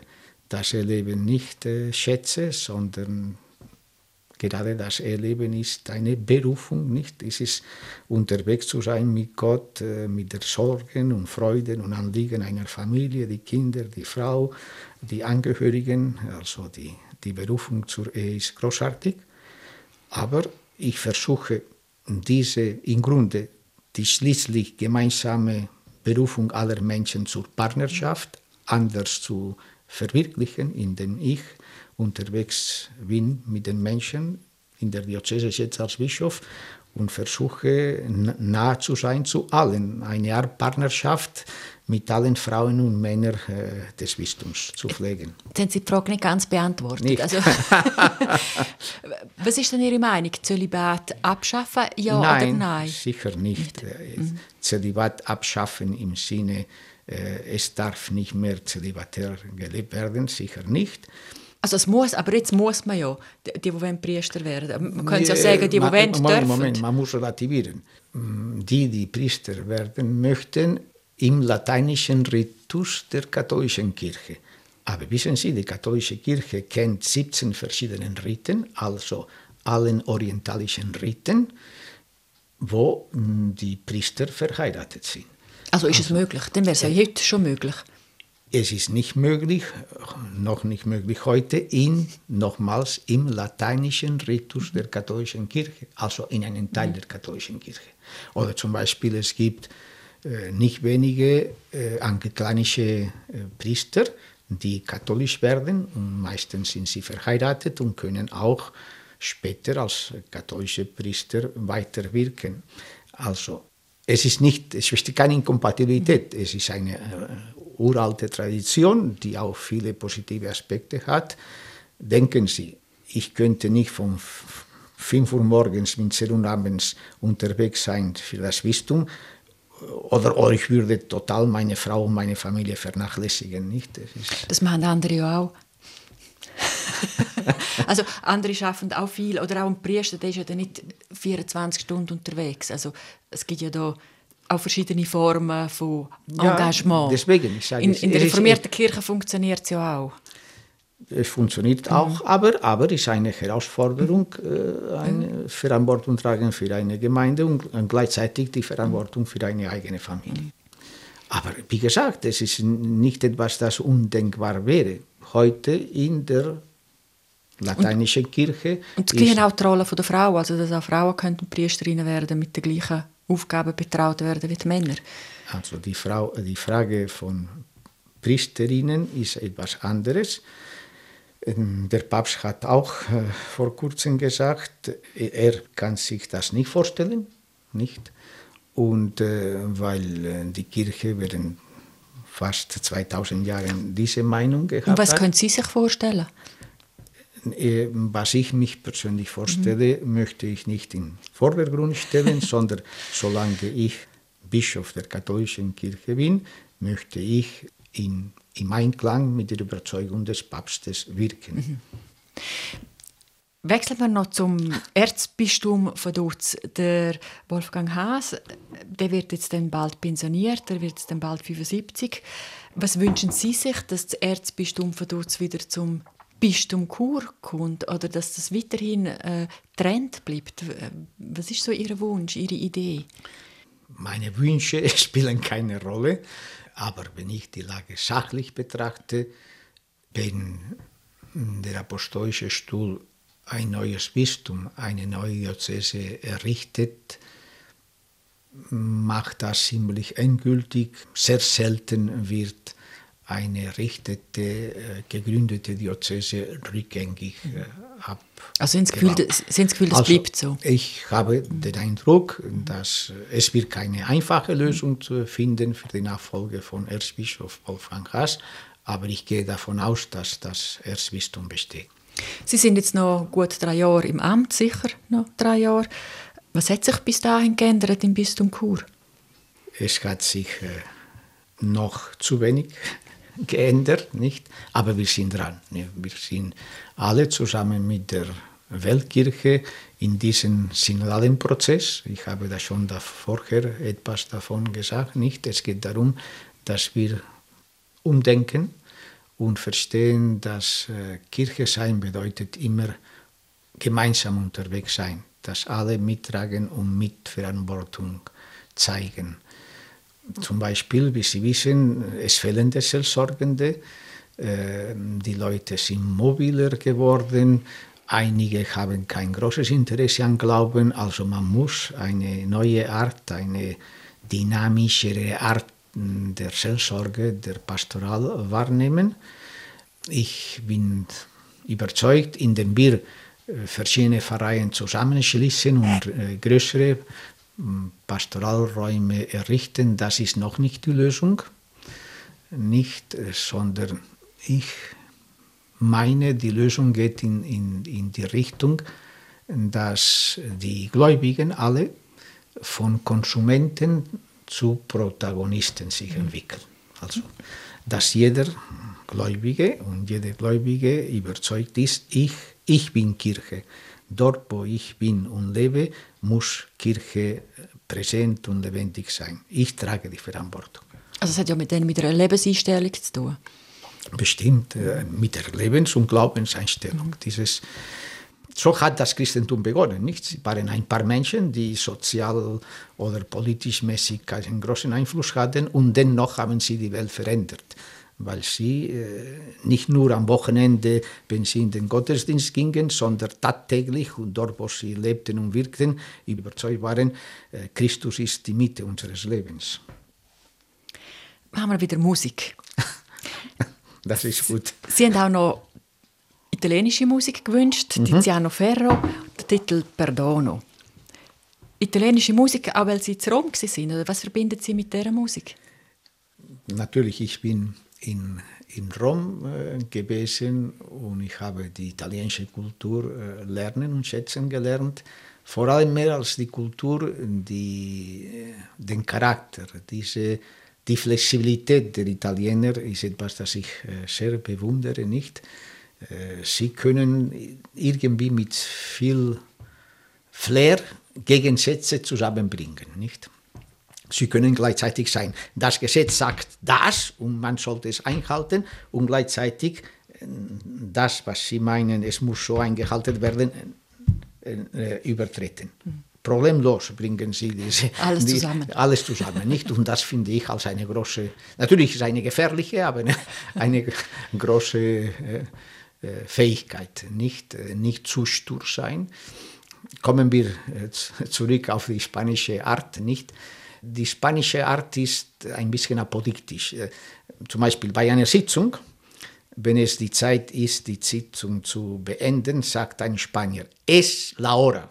das Erleben nicht äh, schätze, sondern gerade das Erleben ist eine Berufung, nicht? Es ist unterwegs zu sein mit Gott, mit der Sorgen und Freuden und Anliegen einer Familie, die Kinder, die Frau, die Angehörigen, also die, die Berufung zur Ehe ist großartig. Aber ich versuche diese im Grunde die schließlich gemeinsame Berufung aller Menschen zur Partnerschaft anders zu verwirklichen, indem ich unterwegs bin mit den Menschen in der Diözese jetzt als Bischof und versuche nah zu sein zu allen. Eine Art Partnerschaft mit allen Frauen und Männern äh, des Bistums zu pflegen. Jetzt haben Sie die Frage nicht ganz beantwortet. Nicht. Also, was ist denn Ihre Meinung? Zölibat abschaffen, ja nein, oder nein? sicher nicht. Äh, Zölibat abschaffen im Sinne, äh, es darf nicht mehr zölibatär gelebt werden, sicher nicht. Also es muss, aber jetzt muss man ja, die, die wollen Priester werden. Man könnte ja sagen, die, die wollen, Moment, dürfen. Moment, man muss relativieren. Mm, Die, die Priester werden möchten, im lateinischen Ritus der katholischen Kirche. Aber wissen Sie, die katholische Kirche kennt 17 verschiedene Riten, also allen orientalischen Riten, wo mm, die Priester verheiratet sind. Also ist es möglich? Dann wäre es ja heute schon möglich. Es ist nicht möglich, noch nicht möglich heute, in, nochmals im lateinischen Ritus der katholischen Kirche, also in einem Teil der katholischen Kirche. Oder zum Beispiel, es gibt äh, nicht wenige äh, angeklanische äh, Priester, die katholisch werden und meistens sind sie verheiratet und können auch später als katholische Priester weiterwirken. Also es ist nicht, es besteht keine Inkompatibilität. Es ist eine äh, uralte Tradition, die auch viele positive Aspekte hat. Denken Sie, ich könnte nicht von f- 5 Uhr morgens bis 10 Uhr abends unterwegs sein für das Bistum oder, oder ich würde total meine Frau und meine Familie vernachlässigen. Nicht? Das Das machen andere ja auch. also andere schaffen auch viel. Oder auch ein Priester, der ist ja nicht 24 Stunden unterwegs. Also es gibt ja da auch verschiedene Formen von Ja, Engagement. deswegen, ich sage in, es- in der es reformierten Kirche funktioniert es ja auch. es funktioniert auch, aber, aber ist eine Herausforderung, äh, eine Verantwortung tragen für eine Gemeinde und, und gleichzeitig die Verantwortung für eine eigene Familie. Aber wie gesagt, es ist nicht etwas, das undenkbar wäre. Heute in der lateinischen Kirche Und es ist- gleiche auch die Rolle der Frau, also dass auch Frauen könnten Priesterinnen werden, mit den gleichen Aufgaben betraut werden wie die Männer. Also die, Frau, die Frage von Priesterinnen ist etwas anderes. Ähm, Der Papst hat auch äh, vor kurzem gesagt, er kann sich das nicht vorstellen, nicht. Und äh, weil äh, die Kirche während fast 2000 Jahren diese Meinung gehabt Und was hat. können Sie sich vorstellen? Äh, Was ich mich persönlich vorstelle, möchte ich nicht in den Vordergrund stellen, sondern solange ich Bischof der katholischen Kirche bin, möchte ich in, im Einklang mit der Überzeugung des Papstes wirken. Wechseln wir noch zum Erzbistum von Dutz. Der Wolfgang Haas, der wird jetzt dann bald pensioniert, der wird jetzt dann bald 75. Was wünschen Sie sich, dass das Erzbistum von Dutz wieder zum Bistum Chur kommt oder dass das weiterhin äh, Trend bleibt? Was ist so Ihr Wunsch, Ihre Idee? Meine Wünsche spielen keine Rolle, aber wenn ich die Lage sachlich betrachte, wenn der apostolische Stuhl ein neues Bistum, eine neue Diözese errichtet, macht das ziemlich endgültig. Sehr selten wird eine errichtete, äh, gegründete Diözese rückgängig äh, ab. Also sind Sie Gefühl, gebaut. das, sind Gefühl, das Also, bleibt so? Ich habe den Eindruck, dass es wird keine einfache Lösung zu finden für die Nachfolge von Erzbischof Wolfgang Haas, aber ich gehe davon aus, dass das Erzbistum besteht. Sie sind jetzt noch gut drei Jahre im Amt, sicher noch drei Jahre. Was hat sich bis dahin geändert im Bistum Chur? Es hat sich äh, noch zu wenig geändert, nicht? Aber wir sind dran. ne? Wir sind alle zusammen mit der Weltkirche in diesem synodalen Prozess. Ich habe da schon vorher etwas davon gesagt, nicht? Es geht darum, dass wir umdenken und verstehen, dass äh, Kirche sein bedeutet immer gemeinsam unterwegs sein, dass alle mittragen und Mitverantwortung zeigen. Zum Beispiel, wie Sie wissen, es fehlen die Seelsorgende, äh, die Leute sind mobiler geworden, einige haben kein großes Interesse an Glauben, also man muss eine neue Art, eine dynamischere Art der Seelsorge, der Pastoral wahrnehmen. Ich bin überzeugt, indem wir äh, verschiedene Pfarreien zusammenschließen und äh, größere Pastoralräume errichten, das ist noch nicht die Lösung. Nicht, äh, sondern ich meine, die Lösung geht in, in, in die Richtung, dass die Gläubigen alle von Konsumenten zu Protagonisten sich entwickeln. Also, dass jeder Gläubige und jede Gläubige überzeugt ist, ich, ich bin Kirche. Dort, wo ich bin und lebe, muss Kirche präsent und lebendig sein. Ich trage die Verantwortung. Also es hat ja mit, denen, mit einer Lebenseinstellung zu tun. Bestimmt, äh, mit der Lebens- und Glaubenseinstellung. Mhm. Dieses, so hat das Christentum begonnen. Nicht? Es waren ein paar Menschen, die sozial oder politisch mäßig einen großen Einfluss hatten und dennoch haben sie die Welt verändert weil sie äh, nicht nur am Wochenende, wenn sie in den Gottesdienst gingen, sondern tagtäglich und dort, wo sie lebten und wirkten, überzeugt waren, äh, Christus ist die Mitte unseres Lebens. Haben wir wieder Musik. das ist gut. Sie haben auch noch italienische Musik gewünscht, mhm. Tiziano Ferro, der Titel Perdono. Italienische Musik, auch weil Sie zu Rom waren, oder was verbindet Sie mit dieser Musik? Natürlich, ich bin in, in Rom äh, gewesen und ich habe die italienische Kultur äh, lernen und schätzen gelernt. Vor allem mehr als die Kultur, die, äh, den Charakter, diese, die Flexibilität der Italiener ist etwas, das ich äh, sehr bewundere, nicht? Äh, sie können irgendwie mit viel Flair Gegensätze zusammenbringen, nicht? Sie können gleichzeitig sein. Das Gesetz sagt das und man sollte es einhalten und gleichzeitig äh, das, was Sie meinen, es muss so eingehalten werden, äh, äh, übertreten. Problemlos bringen Sie diese, alles zusammen. Die, alles zusammen, nicht? Und das finde ich als eine große, natürlich ist eine gefährliche, aber eine, eine große äh, Fähigkeit, nicht, nicht zu stur sein. Kommen wir zurück auf die spanische Art, nicht? Die spanische Art ist ein bisschen apodiktisch. Äh, zum Beispiel bei einer Sitzung, wenn es die Zeit ist, die Sitzung zu beenden, sagt ein Spanier, es la hora,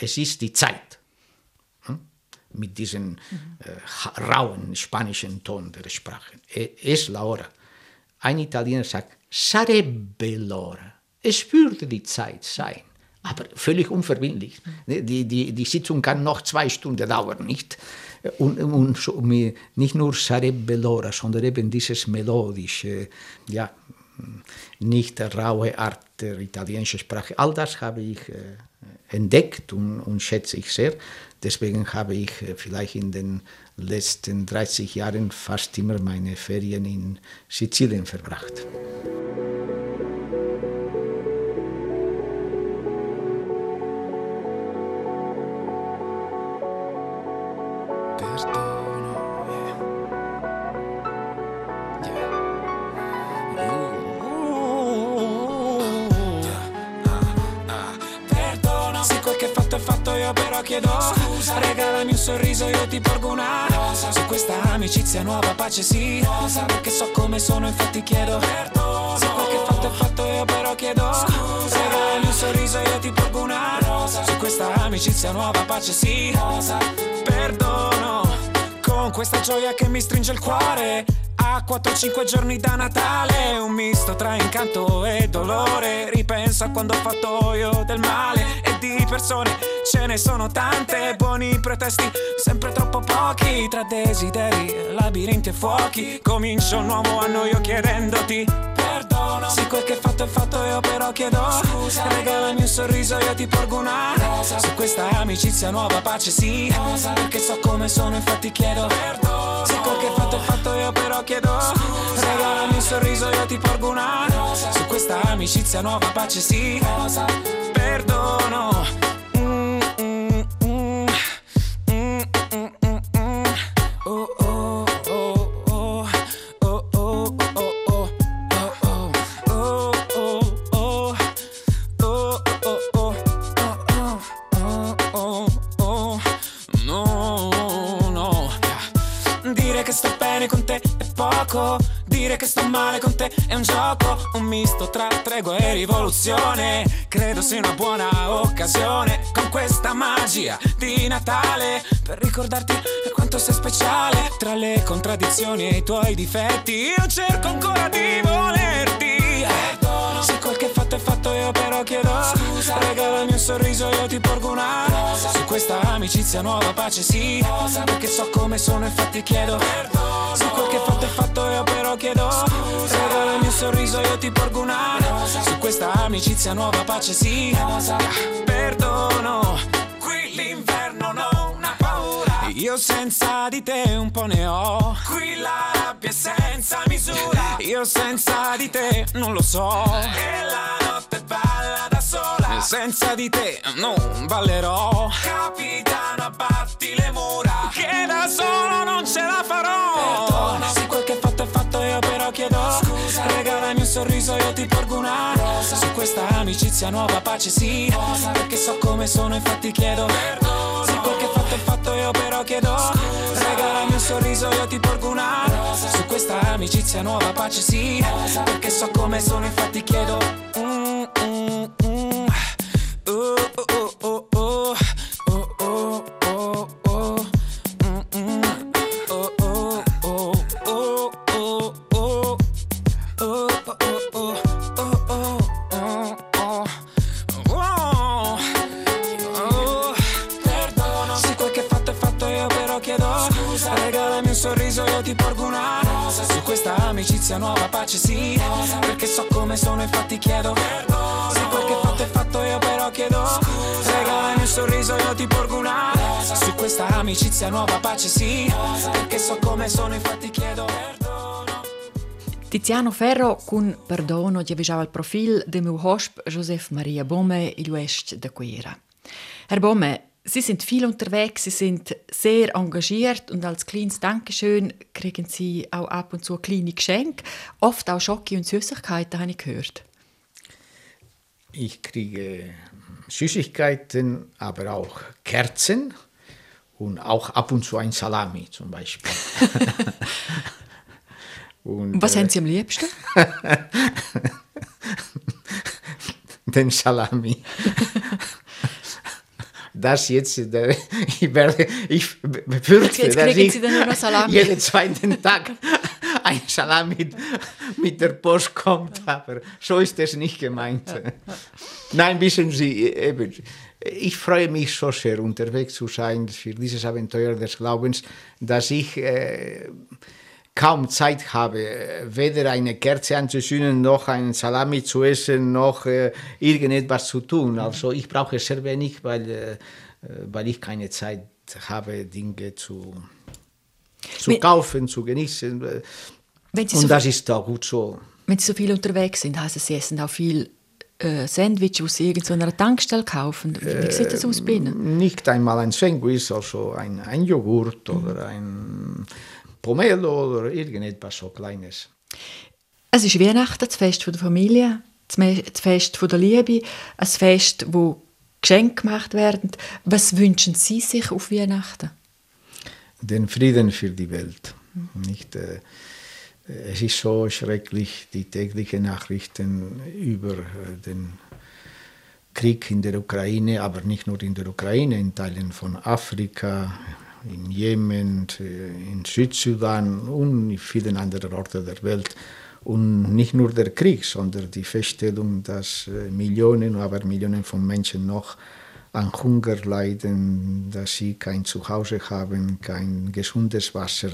es ist die Zeit. Hm? Mit diesem mhm. äh, rauen spanischen Ton der Sprache. E, es la hora. Ein Italiener sagt, sarebbe l'ora. Es würde die Zeit sein aber völlig unverbindlich. Die, die, die Sitzung kann noch zwei Stunden dauern, nicht? Und, und so, nicht nur sarebbe l'ora, sondern eben dieses melodische, ja, nicht raue Art der italienischen Sprache. All das habe ich äh, entdeckt und, und, schätze ich sehr. Deswegen habe ich äh, vielleicht in den letzten 30 Jahren fast immer meine Ferien in Sizilien verbracht. Sorriso io ti porgo una rosa. Su questa amicizia nuova pace sì rosa. Perché so come sono infatti chiedo perdono. Se quel che fatto è fatto io però chiedo scusa. Regalami un sorriso io ti porgo una rosa. Su questa amicizia nuova pace sì rosa. Perdono Con questa gioia che mi stringe il cuore a 4-5 giorni da Natale, un misto tra incanto e dolore. Ripenso a quando ho fatto io del male e di persone ce ne sono tante. Buoni pretesti, sempre troppo pochi. Tra desideri, labirinti e fuochi. Comincio un nuovo anno io chiedendoti perdono. Se quel che fatto è fatto io però chiedo scusa. Regalami un sorriso, io ti porgo una rosa. Su questa amicizia nuova pace sì. Rosa. Perché so come sono, infatti chiedo perdono. Se quel che fatto è fatto io però chiedo. Regalami un sorriso, io ti porgo una rosa. Su questa amicizia nuova pace sì. Perdono. fuoco. Dire che sto male con te è un gioco, un misto tra tregua e rivoluzione. Credo sia una buona occasione con questa magia di Natale per ricordarti per quanto sei speciale. Tra le contraddizioni e i tuoi difetti, io cerco ancora di volerti. Perdono. Se quel che fatto è fatto, io però chiedo scusa. Regala il mio sorriso, io ti porgo una rosa su questa amicizia nuova pace, sì. Rosa. Perché so come sono, infatti chiedo perdono. Se quel che fatto è fatto, io però chiedo scusa. Regalami un sorriso, io ti porgo una rosa. Su questa amicizia nuova pace, sì. Rosa. Perdono. Qui l'inverno non ha paura. Io senza di te un po' ne ho. Qui la rabbia è senza misura. Io senza di te non lo so. E la notte sola. Senza di te non ballerò. Capitano, abbatti le mura. Che da solo non ce la farò. Perdono. Se quel che fatto è fatto, io però chiedo scusa. Regalami un sorriso, io ti porgo una rosa. Su questa amicizia nuova pace, sì. Rosa. Perché so come sono, infatti chiedo perdono. Quel che fatto è fatto, io però chiedo scusa. Regalami un sorriso, io ti porgo una rosa. Su questa amicizia nuova pace, sì. Rosa. Perché so come sono, infatti chiedo. Mm, mm, mm. Oh, oh, pace sì Perché so come sono infatti chiedo Perdono Se quel che fatto è fatto io però chiedo. Regalami un sorriso io ti porgo una. Su questa amicizia nuova pace sì Perché so come sono infatti chiedo Perdono. Tiziano Ferro con perdono già il profil de meu hosp Josef Maria Bomme il West de Quera. Herr Bomme, Sie sind viel unterwegs, Sie sind sehr engagiert und als kleines Dankeschön kriegen Sie auch ab und zu kleine Geschenke, oft auch Schocke und Süßigkeiten, habe ich gehört. Ich kriege Süßigkeiten, aber auch Kerzen und auch ab und zu ein Salami zum Beispiel. und, Was äh, haben Sie am liebsten? den Salami. Das jetzt, äh, ich, werde, ich befürchte, Jetzt dass ich jeden zweiten Tag ein Salami mit, mit der Post kommt, aber so ist es nicht gemeint. Nein, wissen Sie, eben, ich freue mich so sehr, unterwegs zu sein für dieses Abenteuer des Glaubens, dass ich äh, kaum Zeit habe, weder eine Kerze anzuzünden, noch einen Salami zu essen, noch äh, irgendetwas zu tun. Also ich brauche sehr wenig, weil, äh, weil ich keine Zeit habe, Dinge zu, zu Wenn- kaufen, zu genießen. Sie, so, Und das ist auch gut so. wenn Sie so viel unterwegs sind, heißt es, Sie essen auch viel äh, Sandwich, die Sie irgend so einer Tankstelle kaufen. Wie sieht das aus bei Ihnen? Nicht einmal ein Sandwich, also ein, ein Joghurt oder ein Pomelo oder irgendetwas so Kleines. Es ist Weihnachten, das Fest der Familie, das Fest der Liebe, ein Fest, wo Geschenke gemacht werden. Was wünschen Sie sich auf Weihnachten? den Frieden für die Welt. Nicht, äh, es ist so schrecklich, die täglichen Nachrichten über äh, den Krieg in der Ukraine, aber nicht nur in der Ukraine, in Teilen von Afrika, in Jemen, äh, in Südsudan und in vielen anderen Orten der Welt. Und nicht nur der Krieg, sondern die Feststellung, dass äh, Millionen, aber Millionen von Menschen noch an Hunger leiden, dass sie kein Zuhause haben, kein gesundes Wasser.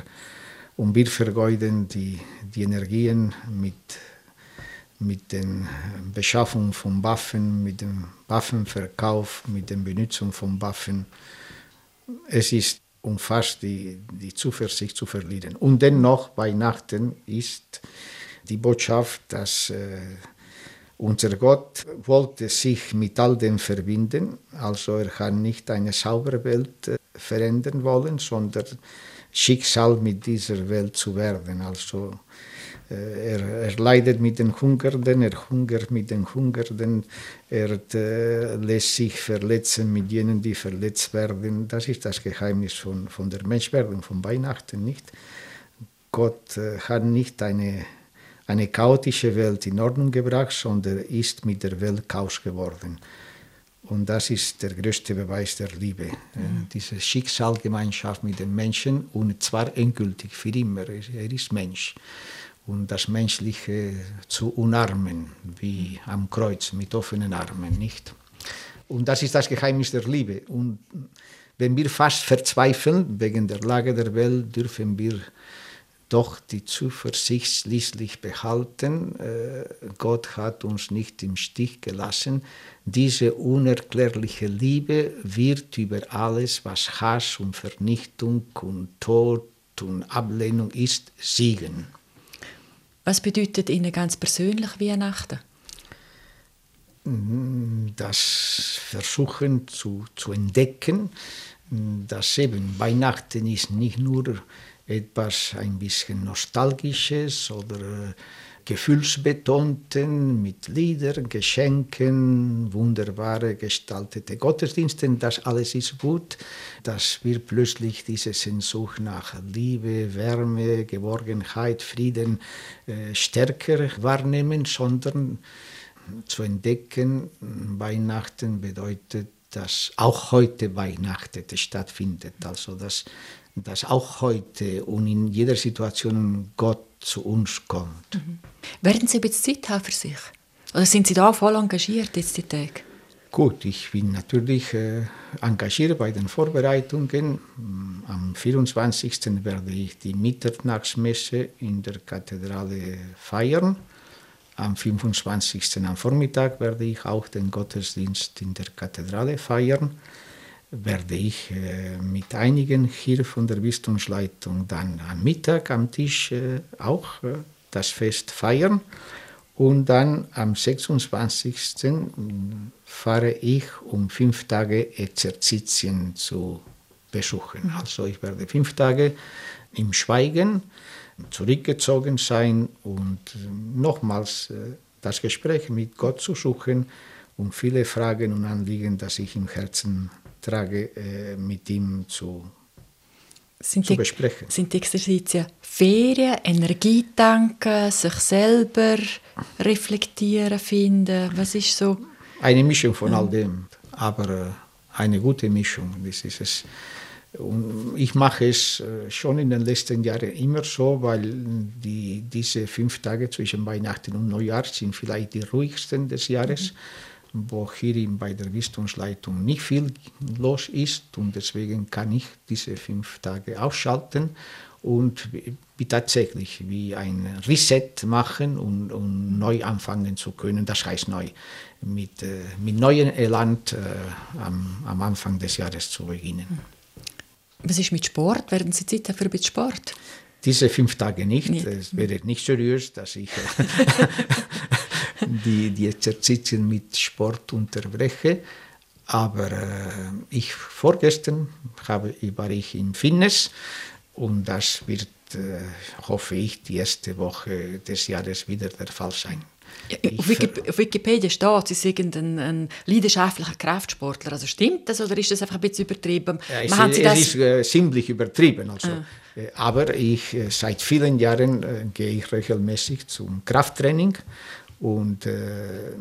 Und wir vergeuden die, die Energien mit, mit der Beschaffung von Waffen, mit dem Waffenverkauf, mit der Benutzung von Waffen. Es ist um fast die, die Zuversicht zu verlieren. Und dennoch, Weihnachten ist die Botschaft, dass äh, unser Gott wollte sich mit all dem verbinden. Also er hat nicht eine saubere Welt äh, verändern wollen, sondern Schicksal mit dieser Welt zu werden. Also er, er leidet mit den Hungernden, er hungert mit den Hungernden, er äh, lässt sich verletzen mit jenen, die verletzt werden. Das ist das Geheimnis von, von der Menschwerdung, von Weihnachten nicht. Gott äh, hat nicht eine, eine chaotische Welt in Ordnung gebracht, sondern ist mit der Welt Chaos geworden. Und das ist der größte Beweis der Liebe. Mhm. Diese Schicksalgemeinschaft mit den Menschen und zwar endgültig für immer. Er ist Mensch. Und das Menschliche zu umarmen, wie am Kreuz mit offenen Armen, nicht? Und das ist das Geheimnis der Liebe. Und wenn wir fast verzweifeln wegen der Lage der Welt, dürfen wir doch die Zuversicht schließlich behalten. Äh, Gott hat uns nicht im Stich gelassen. Diese unerklärliche Liebe wird über alles, was Hass und Vernichtung und Tod und Ablehnung ist, siegen. Was bedeutet Ihnen ganz persönlich Weihnachten? Das Versuchen zu, zu entdecken, dass eben Weihnachten ist nicht nur etwas ein bisschen Nostalgisches oder äh, Gefühlsbetonten mit Liedern, Geschenken, wunderbare gestaltete Gottesdienste, das alles ist gut, dass wir plötzlich diese Sehnsucht nach Liebe, Wärme, Geborgenheit, Frieden äh, stärker wahrnehmen, sondern zu entdecken, Weihnachten bedeutet, dass auch heute Weihnachten stattfindet. Also dass dass auch heute und in jeder Situation Gott zu uns kommt. Mhm. Werden Sie ein bisschen Zeit haben für sich? Oder sind Sie da voll engagiert jetzt die Tage? Gut, ich bin natürlich äh, engagiert bei den Vorbereitungen. Am 24. werde ich die Mitternachtsmesse in der Kathedrale feiern. Am 25. am Vormittag werde ich auch den Gottesdienst in der Kathedrale feiern werde ich äh, mit einigen hier von der Bistumsleitung dann am Mittag am Tisch äh, auch äh, das Fest feiern. Und dann am 26. fahre ich, um fünf Tage Exerzitien zu besuchen. Also ich werde fünf Tage im Schweigen zurückgezogen sein und nochmals das Gespräch mit Gott zu suchen und viele Fragen und Anliegen, das ich im Herzen trage, äh, mit ihm zu, sind zu die, besprechen. Sind die Exerzitien Ferien, Energie tanken, sich selber reflektieren, finden? Was ist so? Eine Mischung von all dem, aber äh, eine gute Mischung. Das ist es. Und ich mache es äh, schon in den letzten Jahren immer so, weil die, diese fünf Tage zwischen Weihnachten und Neujahr sind vielleicht die ruhigsten des Jahres. Mhm wo hier bei der Bistungsleitung nicht viel los ist und deswegen kann ich diese fünf Tage ausschalten und wie tatsächlich wie ein Reset machen und, und neu anfangen zu können. Das heißt neu, mit, äh, mit neuem Elan äh, am, am Anfang des Jahres zu beginnen. Was ist mit Sport? Werden Sie Zeit haben für ein bisschen Sport? Diese fünf Tage nicht. nicht. Es wäre nicht seriös, dass ich die, die Exerzitien mit Sport unterbreche. Aber äh, ich vorgestern habe, war ich in Finnes und das wird, äh, hoffe ich, die erste Woche des Jahres wieder der Fall sein. Ja, auf, Wikipedia, auf, Wikipedia steht, Sie sind ein, ein, leidenschaftlicher Kraftsportler. Also stimmt das oder ist das einfach ein bisschen übertrieben? Ja, es, es ist äh, ziemlich übertrieben. Also. Ah. Äh, aber ich, äh, seit vielen Jahren äh, gehe ich regelmäßig zum Krafttraining und äh,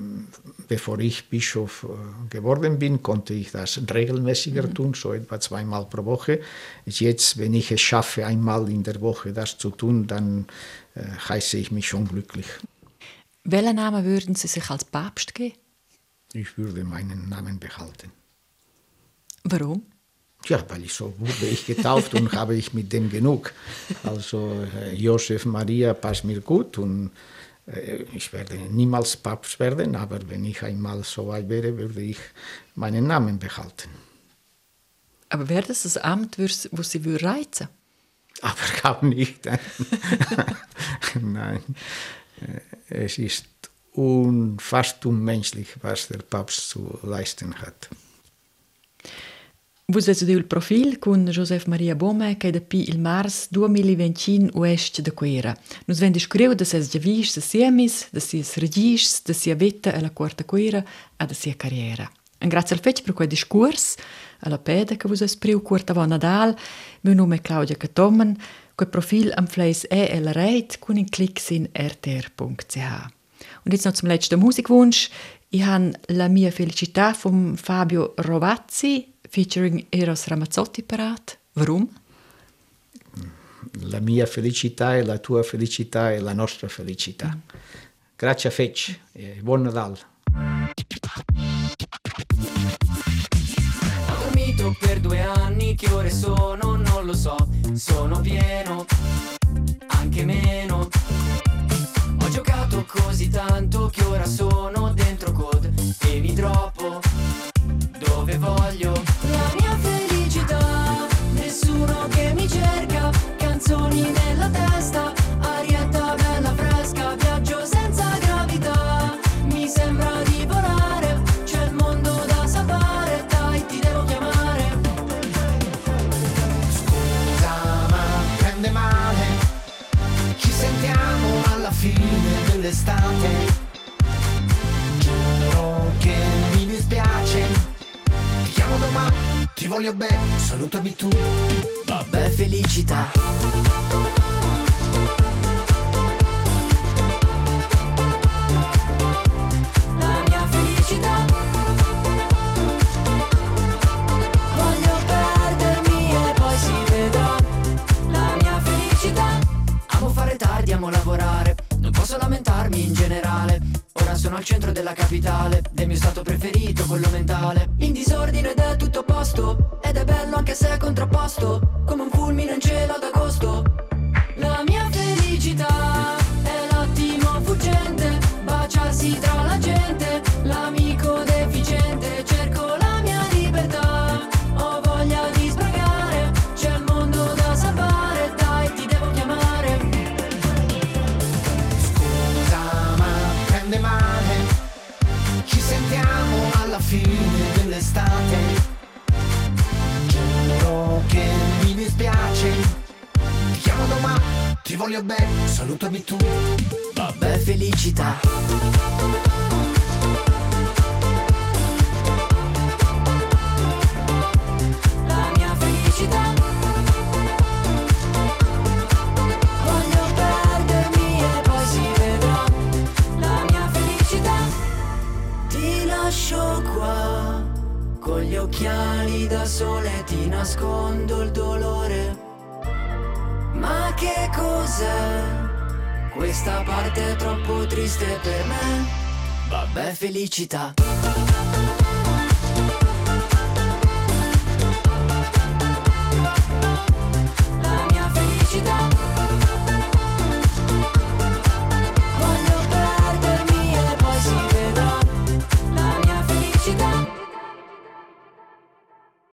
bevor ich Bischof äh, geworden bin, konnte ich das regelmäßiger mhm. tun, so etwa zweimal pro Woche. Jetzt, wenn ich es schaffe, einmal in der Woche das zu tun, dann äh, heiße ich mich schon glücklich. Welchen Namen würden Sie sich als Papst geben? Ich würde meinen Namen behalten. Warum? Ja, weil ich so wurde ich getauft und habe ich mit dem genug. Also äh, Josef Maria passt mir gut und ich werde niemals Papst werden, aber wenn ich einmal so weit wäre, würde ich meinen Namen behalten. Aber wäre das das Amt, wo Sie reizen Aber kaum nicht. Nein, es ist fast unmenschlich, was der Papst zu leisten hat. Vus avete il profil con Joseph Maria Bome che da pi il mars 2025 uest da quera. Nus vendi scriu da ses giavis, da siemis, da sies regis, da sia vetta e la quarta quera e da sia carriera. Un grazie al fetch per quel discurs, alla peda che vus espriu curta va Nadal, meu nome è Claudia Catomen, Quel Profil am Fleiss e el reit con in Klicks in rtr.ch. Und jetzt noch zum letzten Musikwunsch. Ich habe La mia felicità von Fabio Rovazzi featuring Eros Ramazzotti parat. Warum? La mia felicità è la tua felicità è la nostra felicità. Grazie a Fetch e buon Nadal. Ho dormito per due anni, che ore sono? Non lo so, sono pieno, anche meno. Ho giocato così tanto che ora sono dentro code e mi troppo dove voglio. La mia felicità, nessuno che mi cerca, canzoni nella testa, arietta bella fresca, viaggio senza gravità. Mi sembra di volare, c'è il mondo da sapere, dai ti devo chiamare. Scusa ma prende male Ci sentiamo alla fine dell'estate voglio bene Salutami tu Vabbè felicità. La mia felicità. Voglio perdermi e poi si vedrà. La mia felicità. Amo fare tardi, amo lavorare. Non posso lamentarmi in generale. Ora sono al centro della capitale, del mio stato preferito, stop felicità.